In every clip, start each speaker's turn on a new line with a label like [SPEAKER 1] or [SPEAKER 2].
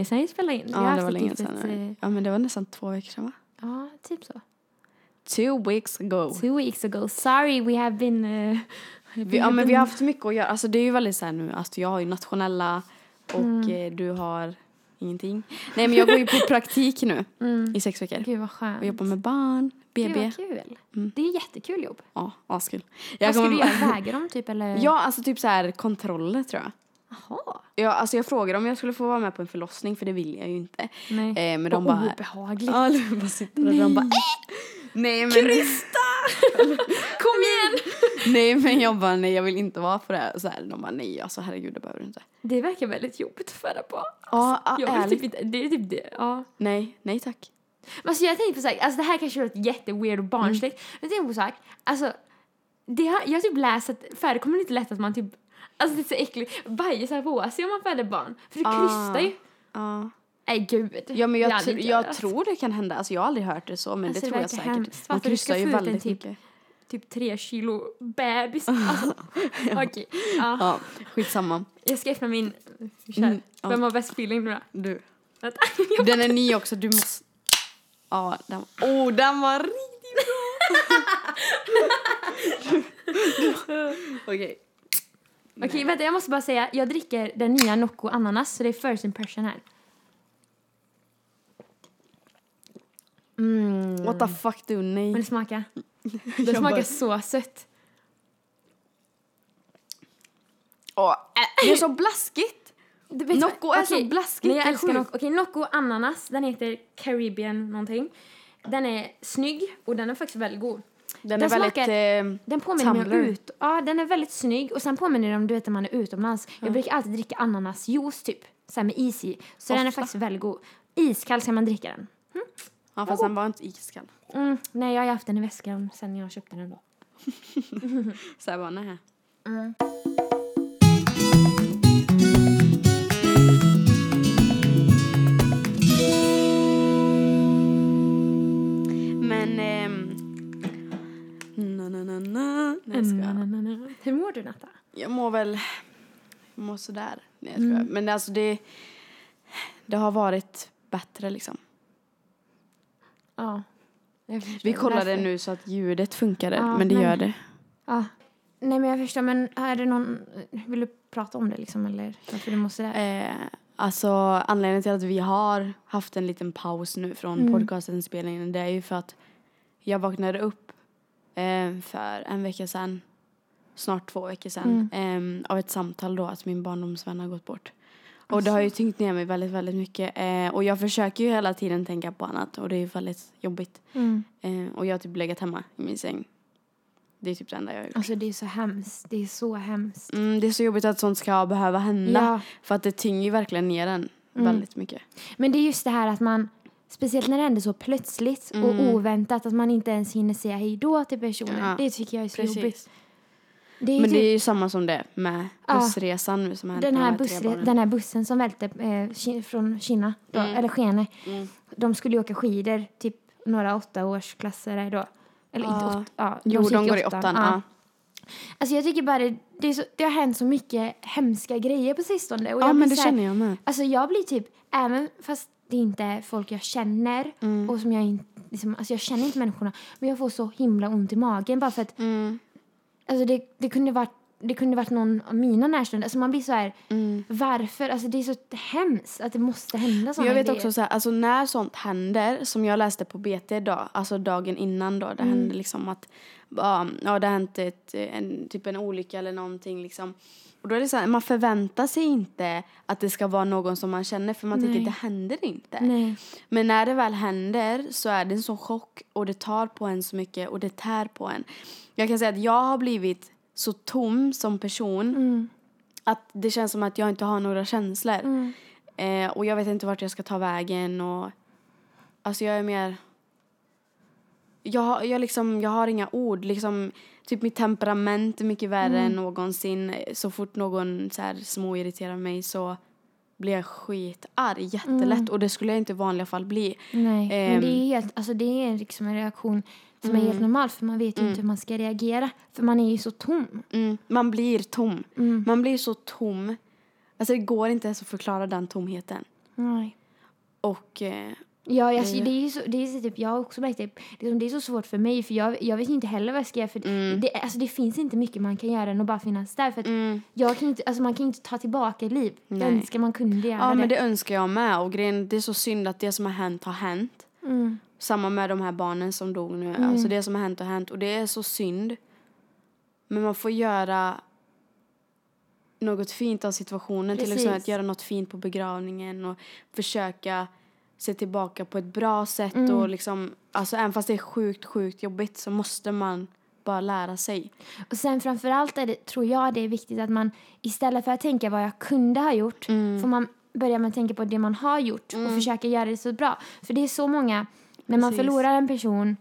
[SPEAKER 1] länge sedan vi spelade in.
[SPEAKER 2] Ja, det var
[SPEAKER 1] ett
[SPEAKER 2] länge
[SPEAKER 1] litet,
[SPEAKER 2] sedan.
[SPEAKER 1] eh,
[SPEAKER 2] Ja, men det var nästan två veckor sedan va?
[SPEAKER 1] Ja, typ så.
[SPEAKER 2] Two weeks ago.
[SPEAKER 1] Two weeks ago. Sorry, we have been... Uh,
[SPEAKER 2] Vi, ja, men vi har haft mycket att göra. Alltså det är ju väldigt så här nu, alltså jag har ju nationella och
[SPEAKER 1] Mm.
[SPEAKER 2] eh, du har ingenting. Nej men jag går ju på praktik nu
[SPEAKER 1] Mm.
[SPEAKER 2] i sex veckor.
[SPEAKER 1] Gud vad skönt.
[SPEAKER 2] Och jobbar med barn,
[SPEAKER 1] Gud
[SPEAKER 2] BB.
[SPEAKER 1] vad kul.
[SPEAKER 2] Mm.
[SPEAKER 1] Det är jättekul jobb.
[SPEAKER 2] Ja, askul.
[SPEAKER 1] Vad ska
[SPEAKER 2] kommer-
[SPEAKER 1] du göra? Väga dem typ eller?
[SPEAKER 2] Ja, alltså typ så här kontroller tror jag.
[SPEAKER 1] Jaha.
[SPEAKER 2] Ja, alltså jag frågade om jag skulle få vara med på en förlossning för det vill jag ju inte.
[SPEAKER 1] Nej.
[SPEAKER 2] Eh, men de
[SPEAKER 1] Vad
[SPEAKER 2] bara...
[SPEAKER 1] obehagligt.
[SPEAKER 2] Ja, bara sitter och de bara... "Äh!" Nej men... Krista!
[SPEAKER 1] Kom igen!
[SPEAKER 2] nej men jag bara nej jag vill inte vara på det här. Så här, de bara nej alltså herregud det behöver du inte.
[SPEAKER 1] Det verkar väldigt jobbigt att föda barn.
[SPEAKER 2] Ja,
[SPEAKER 1] vill
[SPEAKER 2] ärligt.
[SPEAKER 1] typ det är typ det. Ja.
[SPEAKER 2] Nej, nej tack.
[SPEAKER 1] Men alltså jag tänkte på så här, alltså det här kanske låter jätteweird och barnsligt.
[SPEAKER 2] Mm.
[SPEAKER 1] Men jag tänkte på så här, alltså det har, jag har typ läst att förekommer det inte lätt att man typ, alltså det är så äckligt, bajsar på sig om man föder barn. För det
[SPEAKER 2] Ah.
[SPEAKER 1] krystar ju.
[SPEAKER 2] Ja.
[SPEAKER 1] Nej gud.
[SPEAKER 2] Ja men jag, jag
[SPEAKER 1] göra.
[SPEAKER 2] tror det kan hända. Alltså jag har aldrig hört det så men
[SPEAKER 1] Alltså,
[SPEAKER 2] det
[SPEAKER 1] det
[SPEAKER 2] tror jag säkert.
[SPEAKER 1] hemskt.
[SPEAKER 2] Man
[SPEAKER 1] Varför du ska
[SPEAKER 2] kryssar ju väldigt
[SPEAKER 1] typ-
[SPEAKER 2] mycket.
[SPEAKER 1] Typ tre kilo bebis. Alltså, Okej, ja.
[SPEAKER 2] Ja, skitsamma.
[SPEAKER 1] Jag ska öppna min, kör.
[SPEAKER 2] Mm, ja.
[SPEAKER 1] Vem har bäst feeling nu då?
[SPEAKER 2] Du. Den är ny också, du måste... Ja, den... Oh, den var riktigt bra! Okej.
[SPEAKER 1] Okej, vänta jag måste bara säga, jag dricker den nya Nocco ananas, så det är first impression här. Mm.
[SPEAKER 2] What the fuck du, nej.
[SPEAKER 1] Men det smakar. Det
[SPEAKER 2] Jag
[SPEAKER 1] smakar
[SPEAKER 2] bara-
[SPEAKER 1] så sött.
[SPEAKER 2] Åh, äh, det är så blaskigt!
[SPEAKER 1] Du
[SPEAKER 2] Nocco är så
[SPEAKER 1] okej,
[SPEAKER 2] blaskigt,
[SPEAKER 1] Nej, jag älskar. Nocco. Okej, Nocco ananas, den heter Caribbean någonting. Den är snygg och den är faktiskt väldigt god.
[SPEAKER 2] Den,
[SPEAKER 1] Den
[SPEAKER 2] är väldigt...
[SPEAKER 1] smakar-
[SPEAKER 2] Eh,
[SPEAKER 1] Den påminner om
[SPEAKER 2] Tumbler.
[SPEAKER 1] ut... Ja, den är väldigt snygg och sen påminner den om du vet när man är utomlands. Jag brukar alltid dricka ananasjuice typ, så här med is i. Så den är
[SPEAKER 2] Ofta.
[SPEAKER 1] faktiskt väldigt god. Iskall ska man dricka den.
[SPEAKER 2] ja, fast den var inte iskall.
[SPEAKER 1] Mm, nej, jag har haft den i väskan sen jag köpte den då.
[SPEAKER 2] Så jag bara, nej. Men... na, na, na, na. Nej, jag skojar.
[SPEAKER 1] Hur mår du Natta?
[SPEAKER 2] Jag mår väl... Jag mår sådär. Nej, jag skojar. Men alltså det... Det har varit bättre liksom.
[SPEAKER 1] Ja. jag.
[SPEAKER 2] Vi kollade nu så att ljudet funkade,
[SPEAKER 1] Ja,
[SPEAKER 2] men det
[SPEAKER 1] men-
[SPEAKER 2] gör det.
[SPEAKER 1] Ja. Nej men jag förstår, men är det någon... Vill du prata om det liksom eller varför du måste?
[SPEAKER 2] Eh, alltså anledningen till att vi har haft en liten paus nu från
[SPEAKER 1] Mm.
[SPEAKER 2] podcastinspelningen det är ju för att jag vaknade upp eh, för en vecka sedan, snart två veckor sedan,
[SPEAKER 1] Mm.
[SPEAKER 2] eh, av ett samtal då att min barndomsvän har gått bort. Och det har ju tyngt ner mig väldigt, väldigt mycket. Eh, och jag försöker ju hela tiden tänka på annat och det är ju väldigt jobbigt.
[SPEAKER 1] Mm.
[SPEAKER 2] Eh, och jag har typ legat hemma i min säng. Det är typ det enda jag har gjort.
[SPEAKER 1] Alltså det är så hemskt. Det är så hemskt.
[SPEAKER 2] Mm, det är så jobbigt att sånt ska behöva hända.
[SPEAKER 1] Ja.
[SPEAKER 2] För att det tynger verkligen ner en
[SPEAKER 1] Mm.
[SPEAKER 2] väldigt mycket.
[SPEAKER 1] Men det är just det här att man, speciellt när det händer så plötsligt och oväntat, att man inte ens hinner säga hej då till personen.
[SPEAKER 2] Ja,
[SPEAKER 1] Det tycker jag är så
[SPEAKER 2] Precis.
[SPEAKER 1] jobbigt. Det är
[SPEAKER 2] Men
[SPEAKER 1] typ
[SPEAKER 2] det är ju samma som det med bussresan nu som hänt
[SPEAKER 1] den, här
[SPEAKER 2] de
[SPEAKER 1] bussre- den här bussen som välte eh, från Kina, då,
[SPEAKER 2] Mm.
[SPEAKER 1] eller Skene.
[SPEAKER 2] Mm.
[SPEAKER 1] De skulle ju åka skidor, typ några åttaårsklasser då. Eller inte
[SPEAKER 2] Ja.
[SPEAKER 1] åtta, ja,
[SPEAKER 2] Jo,
[SPEAKER 1] gick
[SPEAKER 2] de går i åttan. Ja.
[SPEAKER 1] Alltså jag tycker bara det, det, är så, det har hänt så mycket hemska grejer på sistone. Och
[SPEAKER 2] Ja,
[SPEAKER 1] jag
[SPEAKER 2] men det
[SPEAKER 1] här-
[SPEAKER 2] känner jag med.
[SPEAKER 1] Alltså jag blir typ, även fast det inte är folk jag känner
[SPEAKER 2] Mm.
[SPEAKER 1] och som jag inte, liksom, alltså jag känner inte människorna, men jag får så himla ont i magen bara för att,
[SPEAKER 2] Mm.
[SPEAKER 1] alltså det, det kunde varit det kunde varit någon av mina närstående. Alltså man blir så här,
[SPEAKER 2] Mm.
[SPEAKER 1] varför? Alltså det är så hemskt att det måste hända sådana
[SPEAKER 2] Jag vet
[SPEAKER 1] grejer.
[SPEAKER 2] också så här, alltså när sånt händer, som jag läste på BT idag, alltså dagen innan då, det
[SPEAKER 1] Mm.
[SPEAKER 2] hände liksom att, ja, ja det har hänt ett, en, typ en olycka eller någonting liksom. Och då är det så här, man förväntar sig inte att det ska vara någon som man känner för man
[SPEAKER 1] Nej.
[SPEAKER 2] tänker det händer inte.
[SPEAKER 1] Nej.
[SPEAKER 2] Men när det väl händer så är det en sån chock och det tar på en så mycket och det tär på en. Jag kan säga att jag har blivit så tom som person
[SPEAKER 1] Mm.
[SPEAKER 2] att det känns som att jag inte har några känslor.
[SPEAKER 1] Mm.
[SPEAKER 2] Eh, och jag vet inte vart jag ska ta vägen och alltså jag är mer jag, jag, liksom, jag har inga ord. Liksom, typ mitt temperament är mycket värre
[SPEAKER 1] Mm.
[SPEAKER 2] än någonsin. Så fort någon så här småirriterar mig så blir jag skitarg jättelätt.
[SPEAKER 1] Mm.
[SPEAKER 2] Och det skulle jag inte i vanliga fall bli.
[SPEAKER 1] Nej, men
[SPEAKER 2] Ehm.
[SPEAKER 1] det är helt, alltså det är liksom en reaktion som är helt normal för man vet ju inte hur man ska reagera. För man är ju så tom.
[SPEAKER 2] Mm, man blir tom.
[SPEAKER 1] Mm.
[SPEAKER 2] Man blir så tom. Alltså det går inte ens att förklara den tomheten.
[SPEAKER 1] Nej.
[SPEAKER 2] Och eh,
[SPEAKER 1] Ja, alltså,
[SPEAKER 2] Det-
[SPEAKER 1] det är så, det är så typ, jag har också märkt det, liksom, det är så svårt för mig för jag, jag vet inte heller vad jag ska göra för
[SPEAKER 2] Mm.
[SPEAKER 1] det, alltså, det finns inte mycket man kan göra än att bara finnas där för
[SPEAKER 2] mm,
[SPEAKER 1] jag kan inte, alltså, man kan inte ta tillbaka ett liv. Jag
[SPEAKER 2] Nej.
[SPEAKER 1] önskar man kunde göra
[SPEAKER 2] ja,
[SPEAKER 1] det.
[SPEAKER 2] men det önskar jag med. Och grejen, det är så synd att det som har hänt har hänt.
[SPEAKER 1] Mm.
[SPEAKER 2] Samma med de här barnen som dog nu. Alltså det som har hänt har hänt. Och det är så synd. Men man får göra något fint av situationen. Till
[SPEAKER 1] Precis.
[SPEAKER 2] exempel att göra något fint på begravningen och försöka se tillbaka på ett bra sätt.
[SPEAKER 1] Mm.
[SPEAKER 2] Och liksom, alltså även fast det är sjukt, sjukt jobbigt så måste man bara lära sig.
[SPEAKER 1] Och sen framförallt är det, tror jag det är viktigt att man istället för att tänka vad jag kunde ha gjort
[SPEAKER 2] Mm.
[SPEAKER 1] får man börja med att tänka på det man har gjort och försöka göra det så bra. För det är så många, när man
[SPEAKER 2] Precis.
[SPEAKER 1] förlorar en person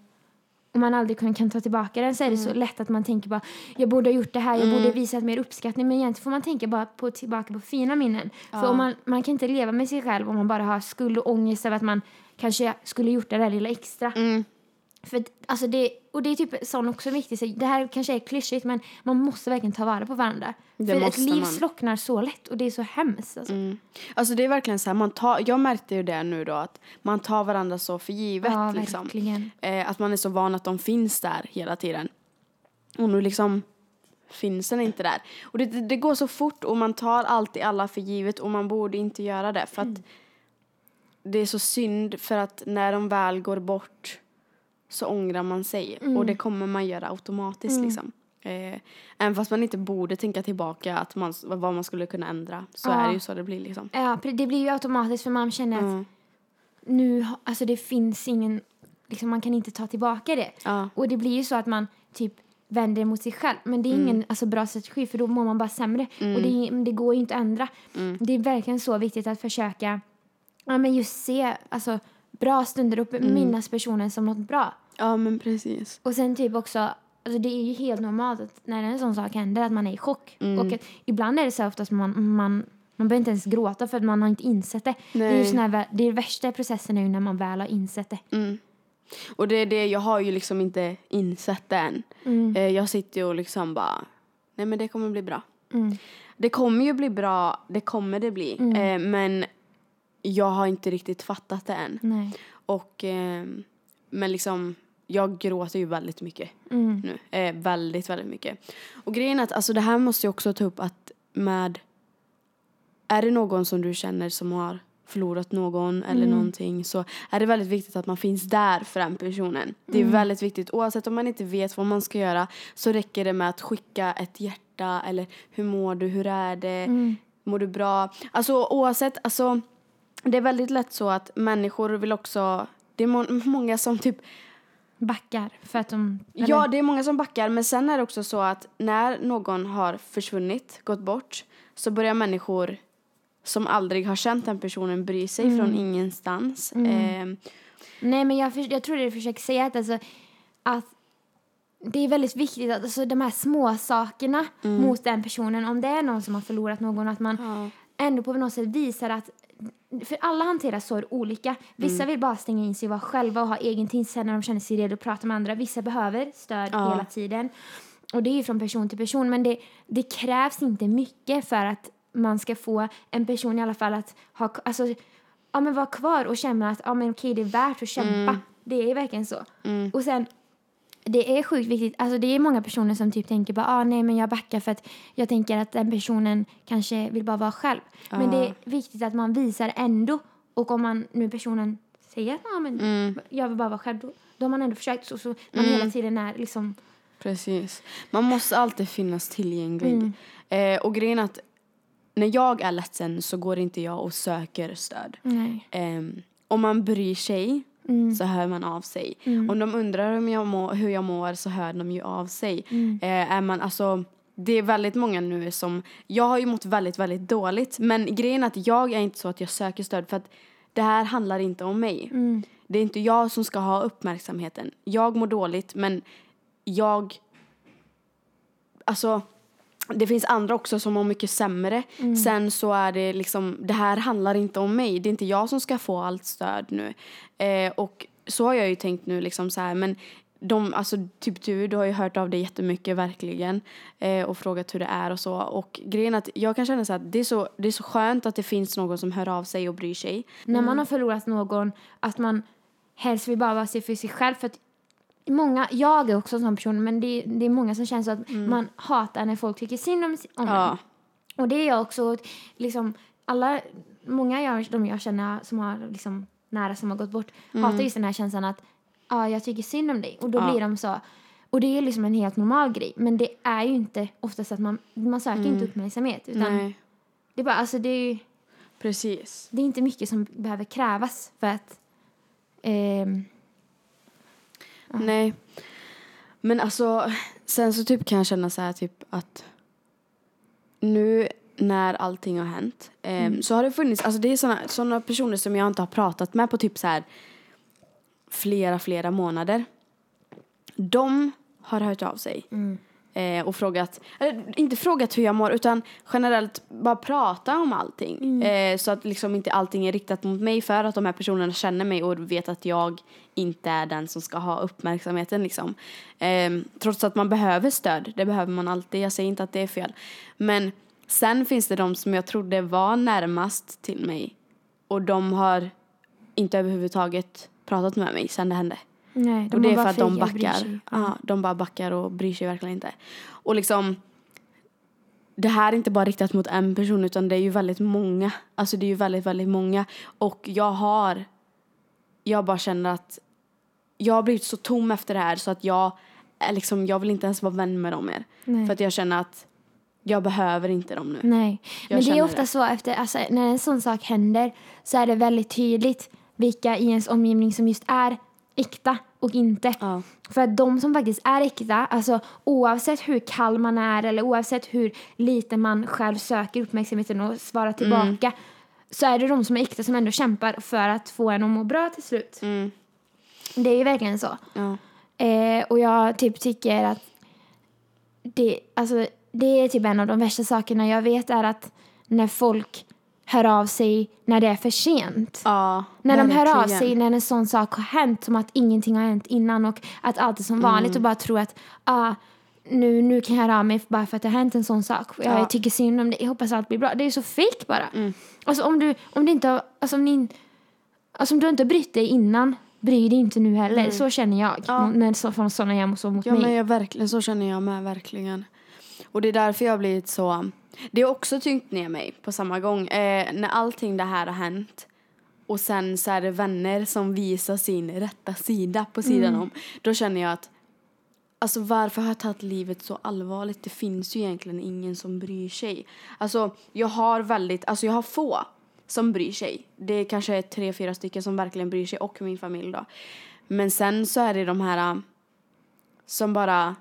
[SPEAKER 1] och man aldrig kan, kan ta tillbaka den så är det så lätt att man tänker bara jag borde ha gjort det här, jag borde visat mer uppskattning men egentligen får man tänka bara på, tillbaka på fina minnen. För om man, man kan inte leva med sig själv om man bara har skuld och ångest över att man kanske skulle gjort det där lilla extra.
[SPEAKER 2] Mm.
[SPEAKER 1] För alltså det, och det är typ sån också viktigt, så det här kanske är klyschigt men man måste verkligen ta vara på varandra.
[SPEAKER 2] Det
[SPEAKER 1] För ett liv
[SPEAKER 2] man.
[SPEAKER 1] slocknar så lätt och det är så hemskt. Alltså.
[SPEAKER 2] Mm. Alltså det är verkligen så här, man tar, jag märkte ju det nu då att man tar varandra så för givet
[SPEAKER 1] Ja,
[SPEAKER 2] liksom. Eh, att man är så van att de finns där hela tiden. Och nu liksom finns den inte där. Och det, det, det går så fort och man tar alltid alla för givet och man borde inte göra det för att
[SPEAKER 1] Mm.
[SPEAKER 2] det är så synd för att när de väl går bort så ångrar man sig
[SPEAKER 1] Mm.
[SPEAKER 2] och det kommer man göra automatiskt liksom. Eh, även fast man inte borde tänka tillbaka att man, vad man skulle kunna ändra så
[SPEAKER 1] Ja.
[SPEAKER 2] är det ju så det blir liksom.
[SPEAKER 1] Ja, det blir ju automatiskt för man känner att
[SPEAKER 2] Mm.
[SPEAKER 1] nu, ha- alltså det finns ingen, liksom man kan inte ta tillbaka det.
[SPEAKER 2] Ja.
[SPEAKER 1] Och det blir ju så att man typ vänder mot sig själv. Men det är ingen alltså, bra strategi för då mår man bara sämre. Och det, det går ju inte att ändra. Det är verkligen så viktigt att försöka ja, men just se alltså, bra stunder och minnas personen som något bra.
[SPEAKER 2] ja men precis.
[SPEAKER 1] Och sen typ också, alltså det är ju helt normalt att när en sån sak händer att man är i chock. Och att ibland är det så oftast man, man, man behöver inte ens gråta för att man har inte insett det. Det är ju
[SPEAKER 2] Nej.
[SPEAKER 1] här, det är värsta processen är ju när man väl har insett det.
[SPEAKER 2] Mm. Och det är det, jag har ju liksom inte insett det än.
[SPEAKER 1] Mm.
[SPEAKER 2] Eh, jag sitter ju och liksom bara, nej men det kommer bli bra.
[SPEAKER 1] Mm.
[SPEAKER 2] Det kommer ju bli bra, det kommer det bli. Eh, men jag har inte riktigt fattat det än.
[SPEAKER 1] Nej.
[SPEAKER 2] Och, eh, men liksom, jag gråter ju väldigt mycket
[SPEAKER 1] Mm.
[SPEAKER 2] nu. Eh, väldigt, väldigt mycket. Och grejen är att, alltså det här måste jag också ta upp att med, är det någon som du känner som har förlorat någon eller någonting så är det väldigt viktigt att man finns där för den personen. Det är väldigt viktigt. Oavsett om man inte vet vad man ska göra så räcker det med att skicka ett hjärta eller hur mår du, hur är det, mår du bra? Alltså oavsett, alltså det är väldigt lätt så att människor vill också, det är må- många som typ
[SPEAKER 1] Backar för att de...
[SPEAKER 2] Ja, det är många som backar. Men sen är det också så att när någon har försvunnit, gått bort, så börjar människor som aldrig har känt den personen bry sig från ingenstans. Eh,
[SPEAKER 1] Nej, men jag, för, jag tror det du försöker säga att, alltså, att det är väldigt viktigt att alltså, de här små sakerna mot den personen, om det är någon som har förlorat någon, att man
[SPEAKER 2] Ja.
[SPEAKER 1] ändå på något sätt visar att för alla hanterar sorg olika. Vissa vill bara stänga in sig och vara själva och ha egen tid sen när de känner sig redo att prata med andra. Vissa behöver stöd
[SPEAKER 2] Ja.
[SPEAKER 1] hela tiden. Och det är från person till person. Men det, det krävs inte mycket för att man ska få en person i alla fall att ha, alltså, ja, men vara kvar och känna att ja, men okej, det är värt att kämpa. Det är verkligen så. Och sen det är sjukt viktigt. Alltså det är många personer som typ tänker bara, ah, nej men jag backar för att jag tänker att den personen kanske vill bara vara själv. Men det är viktigt att man visar ändå. Och om man nu personen säger att ah, men jag vill bara vara själv, då, då har man ändå försökt. Så, så man hela tiden är liksom,
[SPEAKER 2] Precis. Man måste alltid finnas tillgänglig. Eh, och grejen att när jag är ledsen så går inte jag och söker stöd. Ehm, om man bryr sig så hör man av sig. Om de undrar om jag mår, hur jag mår så hör de ju av sig. Eh, är man, alltså, det är väldigt många nu som... Jag har ju mått väldigt, väldigt dåligt. Men grejen är att jag är inte så att jag söker stöd för att det här handlar inte om mig. Det är inte jag som ska ha uppmärksamheten. Jag mår dåligt men jag... Alltså det finns andra också som mår mycket sämre. Sen så är det liksom, det här handlar inte om mig. Det är inte jag som ska få allt stöd nu. Eh, och så har jag ju tänkt nu liksom så här, men de, alltså typ du, du har ju hört av dig jättemycket verkligen eh, och frågat hur det är och så. Och grejen att jag kan känna så att det är så, det är så skönt att det finns någon som hör av sig och bryr sig.
[SPEAKER 1] När man har förlorat någon, att man helst vill bara sig för sig själv. För att många, jag är också en sån person, men det, det är många som känner så att man hatar när folk tycker synd om, om.
[SPEAKER 2] Ja.
[SPEAKER 1] Och det är jag också, liksom, alla, många jag, de jag känner som har liksom nära som har gått bort hatar just den här känslan att ja, jag tycker synd om dig. Och då
[SPEAKER 2] Ja.
[SPEAKER 1] blir de så, och det är liksom en helt normal grej. Men det är ju inte oftast att man, man söker inte uppmärksamhet. Utan
[SPEAKER 2] Nej,
[SPEAKER 1] det är bara, alltså det är,
[SPEAKER 2] precis.
[SPEAKER 1] det är inte mycket som behöver krävas för att ehm,
[SPEAKER 2] Nej. Men alltså, sen så typ kan jag känna så här typ att nu när allting har hänt eh, så har det funnits, alltså det är såna, såna personer som jag inte har pratat med på typ så här flera, flera månader. De har hört av sig. Eh, och frågat, eller inte frågat hur jag mår utan generellt bara prata om allting. Eh, så att liksom inte allting är riktat mot mig för att de här personerna känner mig och vet att jag inte är den som ska ha uppmärksamheten liksom. Eh, trots att man behöver stöd, det behöver man alltid, jag säger inte att det är fel. Men sen finns det de som jag trodde var närmast till mig och de har inte överhuvudtaget pratat med mig sen det hände.
[SPEAKER 1] Nej, de
[SPEAKER 2] Och det är för att de backar. Ja, de bara backar och bryr sig verkligen inte. Och liksom, det här är inte bara riktat mot en person utan det är ju väldigt många. Alltså det är ju väldigt, väldigt många. Och jag har, jag bara känner att jag har blivit så tom efter det här så att jag, liksom, jag vill inte ens vara vän med dem mer.
[SPEAKER 1] Nej.
[SPEAKER 2] För att jag känner att jag behöver inte dem nu.
[SPEAKER 1] Nej,
[SPEAKER 2] Jag
[SPEAKER 1] men det är ofta
[SPEAKER 2] det.
[SPEAKER 1] så efter, alltså, när en sån sak händer så är det väldigt tydligt vilka i ens omgivning som just är äkta och inte.
[SPEAKER 2] Ja.
[SPEAKER 1] För att de som faktiskt är äkta, alltså oavsett hur kall man är eller oavsett hur lite man själv söker uppmärksamheten och svarar tillbaka så är det de som är äkta som ändå kämpar för att få en att må bra till slut.
[SPEAKER 2] Mm.
[SPEAKER 1] Det är ju verkligen så.
[SPEAKER 2] Ja.
[SPEAKER 1] Eh, och jag typ tycker att det, alltså, det är typ en av de värsta sakerna jag vet är att när folk hör av sig när det är för sent.
[SPEAKER 2] Ja,
[SPEAKER 1] När de hör av sig när en sån sak har hänt som att ingenting har hänt innan och att allt är som
[SPEAKER 2] Mm.
[SPEAKER 1] vanligt och bara tror att ah, nu, nu kan jag höra av mig bara för att det har hänt en sån sak. Jag
[SPEAKER 2] Ja. Mm.
[SPEAKER 1] tycker synd om det, jag hoppas allt blir bra. Det är så fake bara. Alltså om du, om du inte har, alltså om ni, alltså om du inte har brytt dig innan, bry dig inte nu heller. Så känner jag
[SPEAKER 2] Mm. Ja.
[SPEAKER 1] när så, från sådana jag mot
[SPEAKER 2] Ja,
[SPEAKER 1] mig.
[SPEAKER 2] men jag, verkligen, så känner jag med, verkligen. Och det är därför jag har blivit så... Det har också tyngt ner mig på samma gång. Eh, när allting det här har hänt och sen så är det vänner som visar sin rätta sida på sidan om. Då känner jag att Alltså varför har jag tagit livet så allvarligt? Det finns ju egentligen ingen som bryr sig. Alltså jag har väldigt, alltså jag har få som bryr sig. Det är kanske är tre, fyra stycken som verkligen bryr sig och min familj då. Men sen så är det de här äh, som bara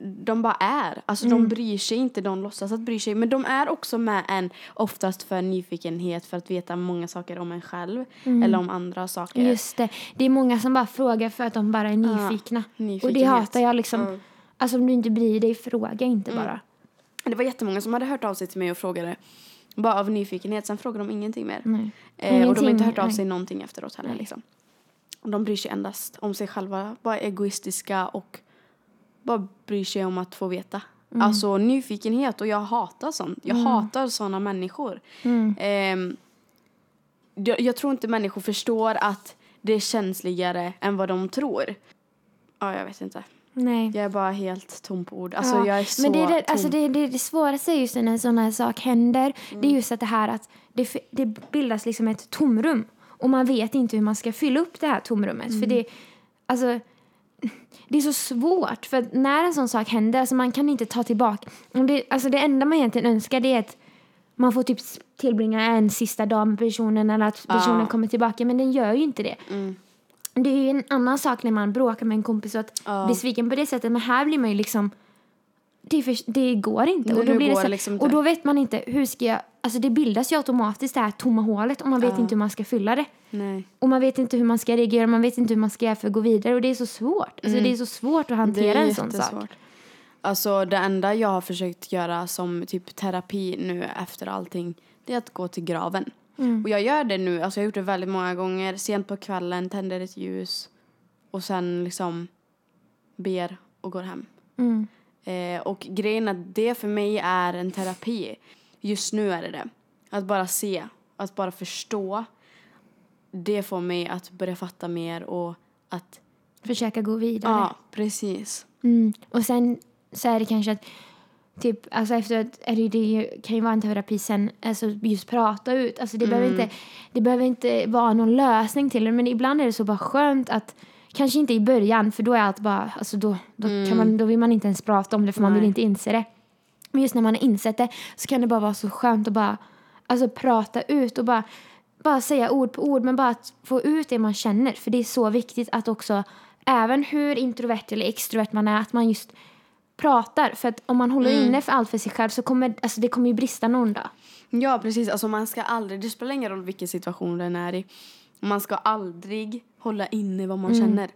[SPEAKER 2] de bara är. Alltså de bryr sig inte, de låtsas att bry sig. Men de är också med en oftast för nyfikenhet för att veta många saker om en själv. Eller om andra saker.
[SPEAKER 1] Just det. Det är många som bara frågar för att de bara är nyfikna. och det hatar jag liksom.
[SPEAKER 2] Mm.
[SPEAKER 1] Alltså om du inte bryr dig, fråga inte bara.
[SPEAKER 2] Det var jättemånga som hade hört av sig till mig och frågade. Bara av nyfikenhet. Sen frågade de ingenting mer.
[SPEAKER 1] Nej.
[SPEAKER 2] Eh, och de har
[SPEAKER 1] Ingenting,
[SPEAKER 2] inte hört av
[SPEAKER 1] nej.
[SPEAKER 2] sig någonting efteråt heller.
[SPEAKER 1] Nej.
[SPEAKER 2] Liksom. De bryr sig endast om sig själva. Bara egoistiska och bara bryr sig om att få veta.
[SPEAKER 1] Mm.
[SPEAKER 2] Alltså nyfikenhet och jag hatar sånt. Jag hatar såna människor.
[SPEAKER 1] Mm.
[SPEAKER 2] Ehm, jag, jag tror inte människor förstår att det är känsligare än vad de tror. Ja, jag vet inte.
[SPEAKER 1] Nej.
[SPEAKER 2] Jag är bara helt tom på ord. Alltså
[SPEAKER 1] Ja,
[SPEAKER 2] jag är så
[SPEAKER 1] Men det, är det,
[SPEAKER 2] tom.
[SPEAKER 1] alltså det, det, det svåraste just när en sån här sak händer. Det
[SPEAKER 2] Mm.
[SPEAKER 1] är just att det här att det, det bildas liksom ett tomrum. Och man vet inte hur man ska fylla upp det här tomrummet.
[SPEAKER 2] Mm.
[SPEAKER 1] För det, alltså, det är så svårt. För när en sån sak händer, alltså man kan inte ta tillbaka. Det, alltså det enda man egentligen önskar det är att man får typ tillbringa en sista dag med personen eller att personen
[SPEAKER 2] Ja.
[SPEAKER 1] kommer tillbaka. Men den gör ju inte det.
[SPEAKER 2] Mm.
[SPEAKER 1] Det är ju en annan sak när man bråkar med en kompis och att
[SPEAKER 2] Ja.
[SPEAKER 1] bli sviken på det sättet. Men här blir man ju liksom... Det, för, det går inte. Och, då blir det så,
[SPEAKER 2] liksom
[SPEAKER 1] och då vet man inte hur ska jag... Alltså det bildas ju automatiskt det här tomma hålet och man vet
[SPEAKER 2] Ja.
[SPEAKER 1] inte hur man ska fylla det.
[SPEAKER 2] Nej.
[SPEAKER 1] Och man vet inte hur man ska reagera, man vet inte hur man ska göra för att gå vidare. Och det är så svårt. Alltså det är så svårt att hantera en sån sak.
[SPEAKER 2] Mm. Alltså det enda jag har försökt göra som typ terapi nu efter allting det är att gå till graven.
[SPEAKER 1] Mm.
[SPEAKER 2] Och jag gör det nu, alltså jag har gjort det väldigt många gånger. Sent på kvällen, tänder ett ljus och sen liksom ber och går hem.
[SPEAKER 1] Mm.
[SPEAKER 2] Eh, och grejen att det för mig är en terapi. Just nu är det det. Att bara se, att bara förstå. Det får mig att börja fatta mer och att...
[SPEAKER 1] Försöka gå vidare.
[SPEAKER 2] Ja, precis.
[SPEAKER 1] Mm. Och sen så är det kanske att typ, alltså efteråt är det, det kan ju vara en terapi sen, alltså just prata ut. Alltså det, behöver inte, det behöver inte vara någon lösning till det, men ibland är det så bara skönt att Kanske inte i början, för då är allt bara, alltså då, då, kan man, då vill man inte ens prata om det för man vill
[SPEAKER 2] Nej.
[SPEAKER 1] inte inse det. Men just när man har insett det så kan det bara vara så skönt att bara alltså, prata ut och bara, bara säga ord på ord, men bara att få ut det man känner. För det är så viktigt att också, även hur introvert eller extrovert man är, att man just pratar. För att om man håller inne för allt för sig själv så kommer alltså, det kommer ju brista någon dag.
[SPEAKER 2] Ja, precis. Alltså man ska aldrig, det spelar ingen roll vilken situation den är i. Man ska aldrig hålla inne vad man känner.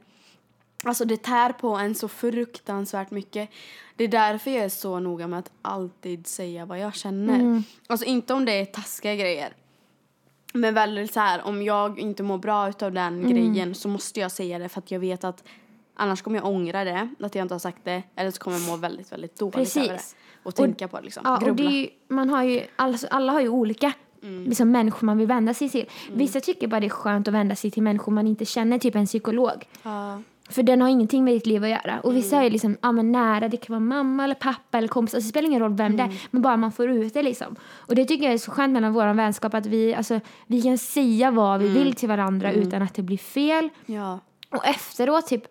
[SPEAKER 2] Alltså det tär på en så fruktansvärt mycket. Det är därför jag är så noga med att alltid säga vad jag känner. Alltså inte om det är taskiga grejer. Men väldigt så här, om jag inte mår bra utav den grejen så måste jag säga det för att jag vet att annars kommer jag ångra det, att jag inte har sagt det. Eller så kommer jag må väldigt, väldigt dåligt
[SPEAKER 1] Precis.
[SPEAKER 2] över det. Och tänka på det liksom.
[SPEAKER 1] Ja, och det ju, man har ju, alltså, alla har ju olika liksom, människor man vill vända sig till. Vissa tycker bara det är skönt att vända sig till människor man inte känner, typ en psykolog.
[SPEAKER 2] Ja.
[SPEAKER 1] För den har ingenting med ditt liv att göra. Och vissa är liksom, ja, men nära, det kan vara mamma eller pappa eller kompis. Alltså, det spelar ingen roll vem det är, men bara man får ut det liksom. Och det tycker jag är så skönt mellan vår vänskap att vi, alltså, vi kan säga vad vi vill till varandra utan att det blir fel.
[SPEAKER 2] Ja.
[SPEAKER 1] Och efteråt typ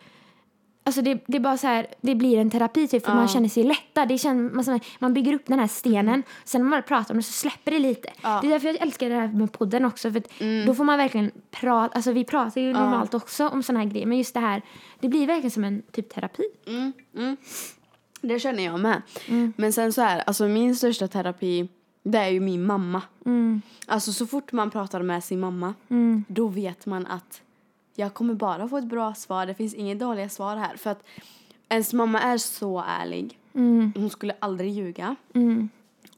[SPEAKER 1] Alltså det, det är bara så här, det blir en terapi typ för man känner sig lättad. Det känner, man, man bygger upp den här stenen, sen när man pratar om det så släpper det lite.
[SPEAKER 2] Ja.
[SPEAKER 1] Det är därför jag älskar det här med podden också. För att Då får man verkligen prata, alltså vi pratar ju normalt också om såna här grejer. Men just det här, det blir verkligen som en typ terapi.
[SPEAKER 2] Mm, mm. Det känner jag med. Men sen så här, alltså min största terapi, det är ju min mamma. Alltså så fort man pratar med sin mamma, då vet man att jag kommer bara få ett bra svar. Det finns inga dåliga svar här. För att ens mamma är så ärlig. Hon skulle aldrig ljuga.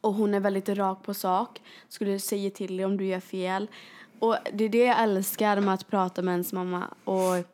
[SPEAKER 2] Och hon är väldigt rak på sak. Skulle säga till dig om du gör fel. Och det är det jag älskar med att prata med ens mamma. Och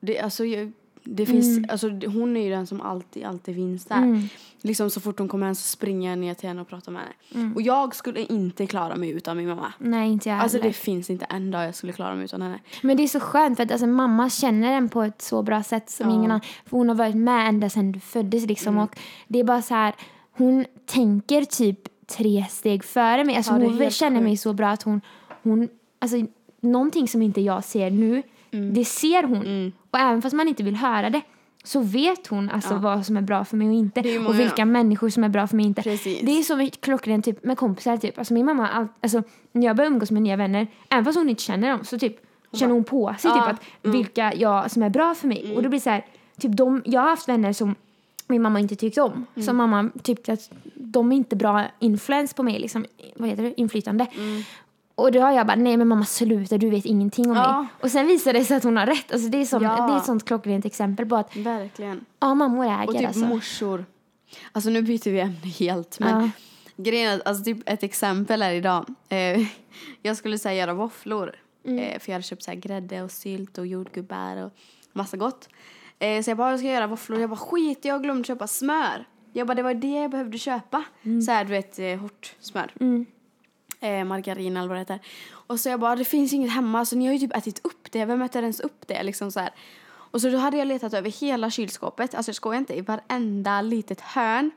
[SPEAKER 2] det, alltså, jag- det finns, alltså, det- hon är ju den som alltid, alltid finns där. Liksom så fort hon kommer hem så springer jag ner till henne och pratar med henne. Och jag skulle inte klara mig utan min mamma.
[SPEAKER 1] Nej, inte jag
[SPEAKER 2] Alltså
[SPEAKER 1] heller.
[SPEAKER 2] det finns inte en dag jag skulle klara mig utan henne.
[SPEAKER 1] Men det är så skönt för att alltså, mamma känner en på ett så bra sätt som ingen annan. För hon har varit med ända sedan du föddes liksom. Och det är bara så här, hon tänker typ tre steg före mig. Alltså,
[SPEAKER 2] Ja,
[SPEAKER 1] hon känner mig så bra att hon, hon alltså någonting som inte jag ser nu, det ser hon. Och även fast man inte vill höra det så vet hon alltså vad som är bra för mig och inte. Och vilka människor som är bra för mig och inte.
[SPEAKER 2] Precis.
[SPEAKER 1] Det är så klockrent typ, med kompisar. Typ. Alltså, min mamma, all, alltså, när jag börjar umgås med nya vänner, även fast hon inte känner dem, så typ känner hon på sig
[SPEAKER 2] Ja,
[SPEAKER 1] typ, att vilka jag, som är bra för mig. Och det blir så här, typ de, jag har haft vänner som min mamma inte tyckte om. Som mamma tyckte att de är inte bra influens på mig, liksom, vad heter det, inflytande. Och då har jag bara, nej men mamma sluta, du vet ingenting om
[SPEAKER 2] Ja.
[SPEAKER 1] mig. Och sen visar det sig att hon har rätt. Alltså det, är som,
[SPEAKER 2] Ja.
[SPEAKER 1] det är ett sånt klockrent exempel på att
[SPEAKER 2] Verkligen.
[SPEAKER 1] ja, mammor äger
[SPEAKER 2] Och typ
[SPEAKER 1] alltså.
[SPEAKER 2] morsor. Alltså nu byter vi ämne helt. Men
[SPEAKER 1] Ja.
[SPEAKER 2] grejen alltså, typ ett exempel är idag. Eh, jag skulle säga göra våfflor.
[SPEAKER 1] Mm.
[SPEAKER 2] Eh, för jag hade köpt så här grädde och sylt och jordgubbar och massa gott. Eh, så jag bara, jag ska göra våfflor. Jag bara skit, jag glömt köpa smör. Jag bara, det var det jag behövde köpa.
[SPEAKER 1] Mm.
[SPEAKER 2] Så här, du vet, eh, hårt smör. Eh, margarin eller vad det heter. Och så jag bara, det finns inget hemma så ni har ju typ ätit upp det. Vem äter ens upp det? Liksom så här. Och så då hade jag letat över hela kylskåpet, alltså jag skojar inte, i varenda litet hörn.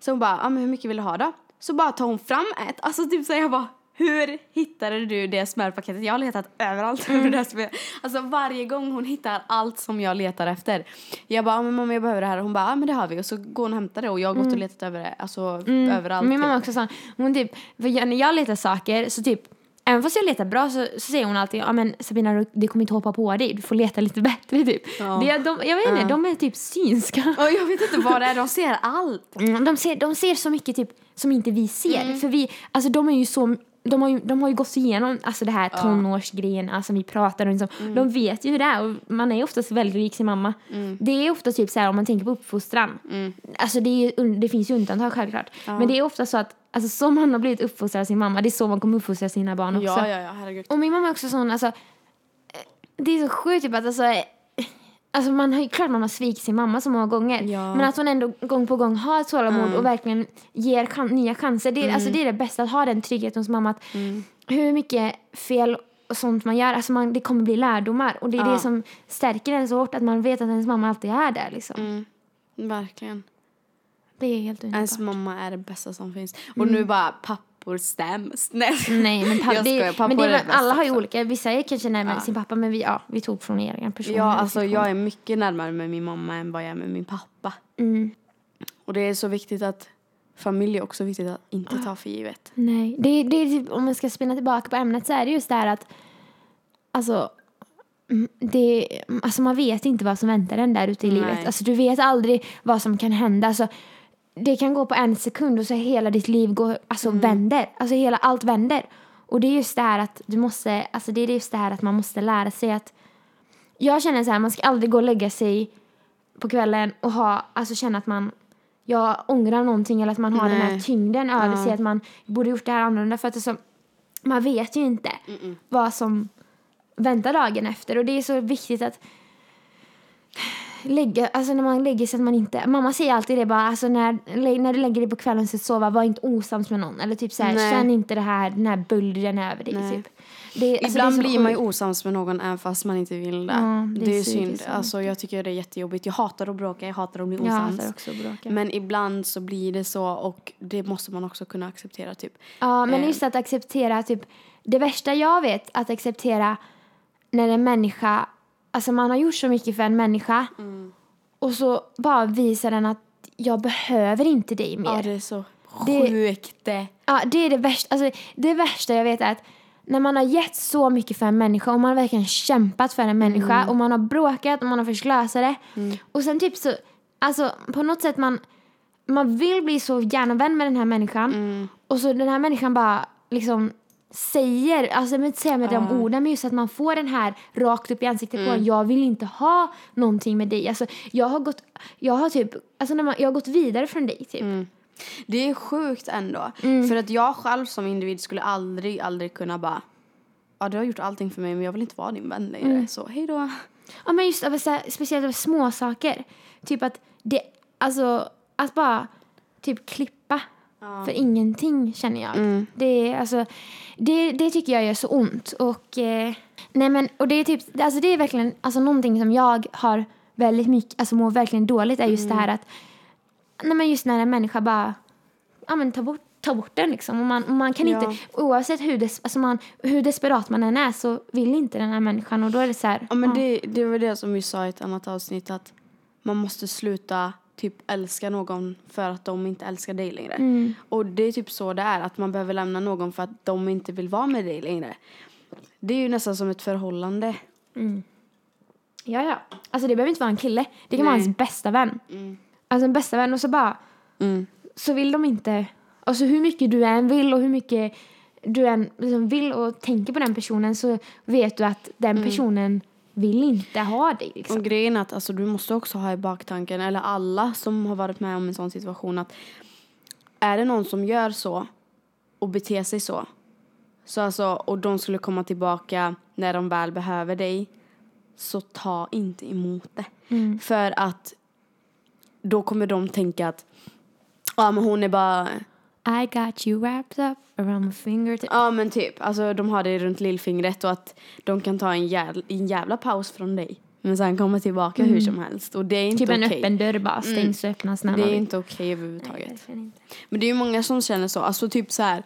[SPEAKER 2] Så hon bara, ah, men hur mycket vill du ha då? Så bara tar hon fram ett, alltså typ så jag bara, hur hittade du det smörpaketet? Jag har letat överallt över det smör. Alltså varje gång hon hittar allt som jag letar efter. Jag bara, ah, men mamma jag behöver det här hon bara, ah, men det har vi. Och så går hon och hämtar det och jag har gått och letat över det, alltså överallt.
[SPEAKER 1] Min mamma
[SPEAKER 2] typ.
[SPEAKER 1] också sa, hon typ, när jag letar saker så typ, även fast jag letar bra så, så säger hon alltid, ja men Sabina du- det kommer inte hoppa på dig, du får leta lite bättre typ.
[SPEAKER 2] Ja.
[SPEAKER 1] Det, de, jag vet inte,
[SPEAKER 2] Ja.
[SPEAKER 1] de är typ synska.
[SPEAKER 2] Och jag vet inte vad det är, de ser allt.
[SPEAKER 1] Mm, de, ser, de ser så mycket typ som inte vi ser.
[SPEAKER 2] Mm.
[SPEAKER 1] För vi, alltså de är ju så, de har ju, de har ju gått igenom alltså det här tonårsgrejerna som vi pratar om. Liksom.
[SPEAKER 2] Mm.
[SPEAKER 1] De vet ju hur det är och man är oftast väldigt lik sin mamma. Det är ofta typ så här om man tänker på uppfostran.
[SPEAKER 2] Mm.
[SPEAKER 1] Alltså det, är, det finns ju undantag självklart. Men det är ofta så att alltså, som man har blivit uppfostrad av sin mamma, det är så man kommer uppfostra sina barn också.
[SPEAKER 2] Ja, ja, ja, herregud.
[SPEAKER 1] Och min mamma är också sån, alltså, eh, det är så sjukt typ att alltså, Alltså man har ju klart man har svikit sin mamma så många gånger.
[SPEAKER 2] Ja.
[SPEAKER 1] Men att hon ändå gång på gång har tålamod
[SPEAKER 2] Mm.
[SPEAKER 1] och verkligen ger chan- nya chanser. Det, alltså det är det bästa, att ha den tryggheten hos mamma. Att
[SPEAKER 2] Mm.
[SPEAKER 1] Hur mycket fel och sånt man gör, alltså man, det kommer bli lärdomar. Och det är
[SPEAKER 2] Ja.
[SPEAKER 1] det som stärker en så hårt, att man vet att ens mamma alltid är där. Liksom.
[SPEAKER 2] Mm. Verkligen.
[SPEAKER 1] Det är helt underbart.
[SPEAKER 2] Ens mamma är det bästa som finns. Och nu bara pappor stäms. Nej.
[SPEAKER 1] Nej, men, pappa, det, men det,
[SPEAKER 2] bästa
[SPEAKER 1] alla har ju olika. Vissa är kanske närmare
[SPEAKER 2] Ja.
[SPEAKER 1] sin pappa, men vi, ja, vi tog från egen person.
[SPEAKER 2] Ja, alltså jag är mycket närmare med min mamma än vad jag är med min pappa.
[SPEAKER 1] Mm.
[SPEAKER 2] Och det är så viktigt att familj är också viktigt att inte ta för givet.
[SPEAKER 1] Nej, det, det är typ, om man ska spinna tillbaka på ämnet så är det just det här att alltså, det, alltså man vet inte vad som väntar en där ute i
[SPEAKER 2] Nej.
[SPEAKER 1] livet. Alltså du vet aldrig vad som kan hända. Alltså, det kan gå på en sekund och så hela ditt liv går, alltså vänder. Alltså hela, allt vänder. Och det är just det här att du måste, alltså det är just det här att man måste lära sig att jag känner så här, man ska aldrig gå och lägga sig på kvällen och ha, alltså känna att man jag ångrar någonting eller att man har den här
[SPEAKER 2] Nej.
[SPEAKER 1] tyngden över
[SPEAKER 2] Ja.
[SPEAKER 1] sig att man borde gjort det här annorlunda för att alltså, man vet ju inte vad som väntar dagen efter och det är så viktigt att lägga, alltså när man lägger sig att man inte, mamma säger alltid det bara, alltså när, när du lägger dig på kvällen så sova, var inte osams med någon eller typ så här, känn inte det här, den här bullren över dig
[SPEAKER 2] Nej.
[SPEAKER 1] typ. Det, alltså,
[SPEAKER 2] Ibland
[SPEAKER 1] det är
[SPEAKER 2] blir man ju osams med någon även fast man inte vill det.
[SPEAKER 1] Ja, det
[SPEAKER 2] det, är synd.
[SPEAKER 1] så
[SPEAKER 2] Alltså, jag tycker det är jättejobbigt. Jag hatar att bråka, jag hatar att bli osams.
[SPEAKER 1] att.
[SPEAKER 2] Men ibland så blir det så och det måste man också kunna acceptera typ.
[SPEAKER 1] Ja, men
[SPEAKER 2] Eh.
[SPEAKER 1] just att acceptera typ det värsta jag vet att acceptera när en människa, alltså man har gjort så mycket för en människa
[SPEAKER 2] Mm.
[SPEAKER 1] och så bara visar den att jag behöver inte dig mer.
[SPEAKER 2] Ja, det är så sjukt det.
[SPEAKER 1] Ja, det är det värsta. Alltså, det värsta jag vet är att när man har gett så mycket för en människa och man har verkligen kämpat för en människa
[SPEAKER 2] Mm.
[SPEAKER 1] och man har bråkat och man har försökt lösa det. Och sen typ så, alltså på något sätt man, man vill bli så gärna vän med den här människan
[SPEAKER 2] Mm.
[SPEAKER 1] och så den här människan bara liksom säger, alltså jag inte säga med de orden men just att man får den här rakt upp i ansiktet
[SPEAKER 2] Mm.
[SPEAKER 1] på en, jag vill inte ha någonting med dig. Alltså jag har gått, jag har typ, alltså när man, jag har gått vidare från dig typ.
[SPEAKER 2] Mm. Det är sjukt ändå.
[SPEAKER 1] Mm.
[SPEAKER 2] För att jag själv som individ skulle aldrig, aldrig kunna bara Ja, du har gjort allting för mig men jag vill inte vara din vän längre.
[SPEAKER 1] Mm.
[SPEAKER 2] Så hej då.
[SPEAKER 1] Ja men just så här, speciellt små saker. Typ att det, alltså att bara typ klippa för ingenting känner jag.
[SPEAKER 2] Mm.
[SPEAKER 1] Det, alltså, det, det tycker jag gör så ont. Och, eh, nej men, och det är typ, alltså det är verkligen alltså någonting som jag har väldigt mycket, alltså mår verkligen dåligt är just det här att, nej men just när en människa bara, ja men ta bort ta bort den liksom. Och man, och man kan
[SPEAKER 2] Ja.
[SPEAKER 1] inte, oavsett hur, des, alltså man, hur desperat man än är så vill inte den här människan och då är det så här.
[SPEAKER 2] Ja, men det, det var det som vi sa i ett annat avsnitt att man måste sluta typ älska någon för att de inte älskar dig längre.
[SPEAKER 1] Mm.
[SPEAKER 2] Och det är typ så det är, att man behöver lämna någon för att de inte vill vara med dig längre. Det är ju nästan som ett förhållande.
[SPEAKER 1] Ja, ja. Alltså det behöver inte vara en kille. Det kan vara
[SPEAKER 2] Nej.
[SPEAKER 1] ens bästa vän. Alltså en bästa vän och så bara,
[SPEAKER 2] Mm.
[SPEAKER 1] så vill de inte, alltså hur mycket du än vill och hur mycket du än liksom vill och tänker på den personen så vet du att den personen vill inte ha dig liksom.
[SPEAKER 2] Och grejen är att alltså, du måste också ha i baktanken, eller alla som har varit med om en sån situation, att är det någon som gör så och beter sig så, så alltså, och de skulle komma tillbaka när de väl behöver dig, så ta inte emot det. För att då kommer de tänka att ja men hon är bara
[SPEAKER 1] I got you wrapped up around my finger. Typ.
[SPEAKER 2] Ja men typ, alltså de har det runt lillfingret och att de kan ta en, jävla, en jävla paus från dig. Men sen komma tillbaka hur som helst och det är inte
[SPEAKER 1] Typ en
[SPEAKER 2] okej.
[SPEAKER 1] öppen dörr bara stängs och öppnas när
[SPEAKER 2] Det
[SPEAKER 1] man
[SPEAKER 2] är inte okej
[SPEAKER 1] Nej,
[SPEAKER 2] överhuvudtaget.
[SPEAKER 1] inte.
[SPEAKER 2] Men det är ju många som känner så, alltså typ så här.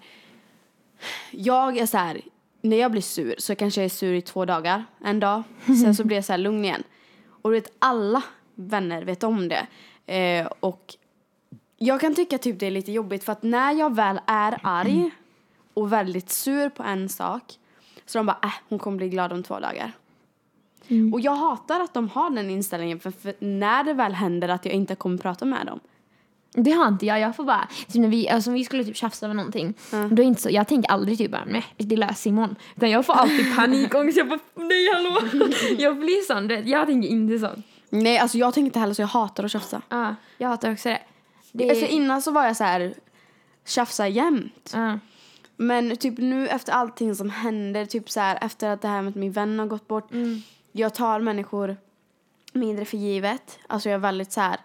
[SPEAKER 2] Jag är så här, när jag blir sur så kanske jag är sur i två dagar, en dag. Sen så blir jag så här lugn igen. Och du vet alla vänner vet om det. Eh, och jag kan tycka typ det är lite jobbigt för att när jag väl är arg och väldigt sur på en sak så de bara, äh, hon kommer bli glad om två dagar. Och jag hatar att de har den inställningen för, för när det väl händer att jag inte kommer prata med dem.
[SPEAKER 1] Det har inte jag. Jag får bara, typ när vi, alltså, om vi skulle typ tjafsa över någonting. Då är inte så, jag tänker aldrig typ bara, nej det löser imorgon. Utan jag får alltid panikångest. Jag bara, nej hallå. jag blir sån, jag tänker inte så.
[SPEAKER 2] Nej, alltså jag tänker inte heller så jag hatar att tjafsa.
[SPEAKER 1] Ja, jag hatar också det. Det
[SPEAKER 2] Alltså innan så var jag så här tjafsa jämt.
[SPEAKER 1] ja.
[SPEAKER 2] Men typ nu efter allting som händer, typ så här efter att det här med min vän har gått bort. Jag tar människor mindre för givet. Alltså jag är väldigt så här,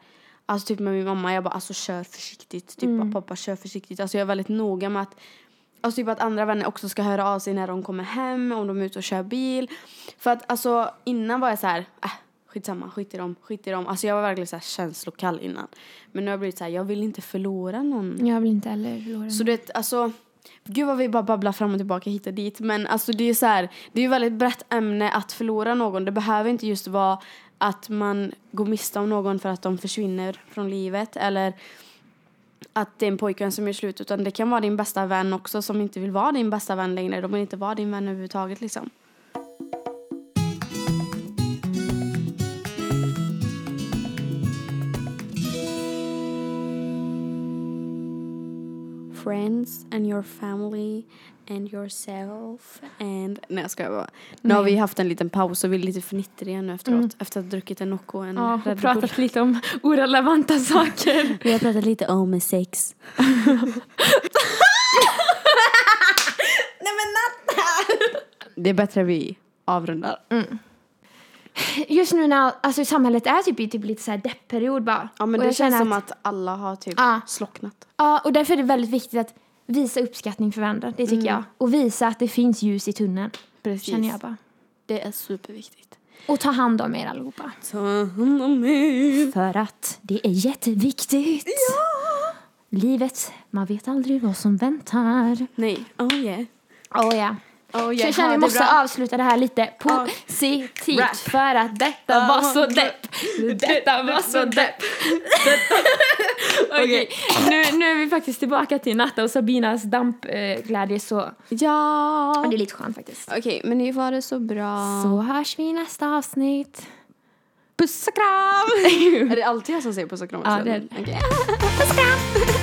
[SPEAKER 2] alltså typ med min mamma, jag bara alltså kör försiktigt. Typ
[SPEAKER 1] Mm.
[SPEAKER 2] pappa kör försiktigt. Alltså jag är väldigt noga med att Alltså typ att andra vänner också ska höra av sig när de kommer hem, om de är ute och kör bil. För att alltså innan var jag så här, äh, skitsamma, skit i dem, skit i dem. Alltså jag var verkligen så här känslokall innan. Men nu har jag blivit så här, jag vill inte förlora någon.
[SPEAKER 1] Jag vill inte heller förlora
[SPEAKER 2] Så du vet, alltså Gud vad vi bara babblar fram och tillbaka hit och dit. Men alltså det är så här, det är ju väldigt brett ämne att förlora någon. Det behöver inte just vara att man går miste om någon för att de försvinner från livet. Eller att det är en pojkvän som gör slut. Utan det kan vara din bästa vän också som inte vill vara din bästa vän längre. De vill inte vara din vän överhuvudtaget liksom. Friends and your family and yourself and... Nej jag skojar bara. Nu har vi haft en liten paus och vi är lite fnittriga nu efteråt. Efter att ha druckit en Nocco och en
[SPEAKER 1] Ja, och
[SPEAKER 2] Red Bull.
[SPEAKER 1] pratat lite om orelevanta saker.
[SPEAKER 2] Vi har pratat lite om sex. Nej men natta! Det är bättre vi avrundar.
[SPEAKER 1] Just nu när alltså, samhället är typ i typ lite så här deppperiod bara.
[SPEAKER 2] Ja men
[SPEAKER 1] Och
[SPEAKER 2] det känns som att alla har typ
[SPEAKER 1] Ja.
[SPEAKER 2] slocknat.
[SPEAKER 1] Ja, och därför är det väldigt viktigt att visa uppskattning för varandra, det tycker jag. Och visa att det finns ljus i tunneln,
[SPEAKER 2] Precis.
[SPEAKER 1] känner jag bara.
[SPEAKER 2] Det är superviktigt.
[SPEAKER 1] Och ta hand om er allihopa.
[SPEAKER 2] Ta hand om er.
[SPEAKER 1] För att det är jätteviktigt. Ja! Livet, man vet aldrig vad som väntar.
[SPEAKER 2] Nej, oh yeah.
[SPEAKER 1] Oh ja.
[SPEAKER 2] Oh
[SPEAKER 1] Så
[SPEAKER 2] yeah.
[SPEAKER 1] jag känner
[SPEAKER 2] Ha
[SPEAKER 1] vi måste
[SPEAKER 2] bra.
[SPEAKER 1] avsluta det här lite positivt
[SPEAKER 2] Rap.
[SPEAKER 1] för att detta
[SPEAKER 2] Ja,
[SPEAKER 1] var så depp. Detta var så depp. Okej, nu, nu är vi faktiskt tillbaka till Natta och Sabinas dampglädje så
[SPEAKER 2] Ja.
[SPEAKER 1] det är lite skönt faktiskt.
[SPEAKER 2] Okej, men ni var det så bra.
[SPEAKER 1] Så hörs vi i nästa avsnitt.
[SPEAKER 2] Puss och kram! är det alltid jag som säger puss och kram?
[SPEAKER 1] Ja, det är det.
[SPEAKER 2] Okej.
[SPEAKER 1] Puss och kram!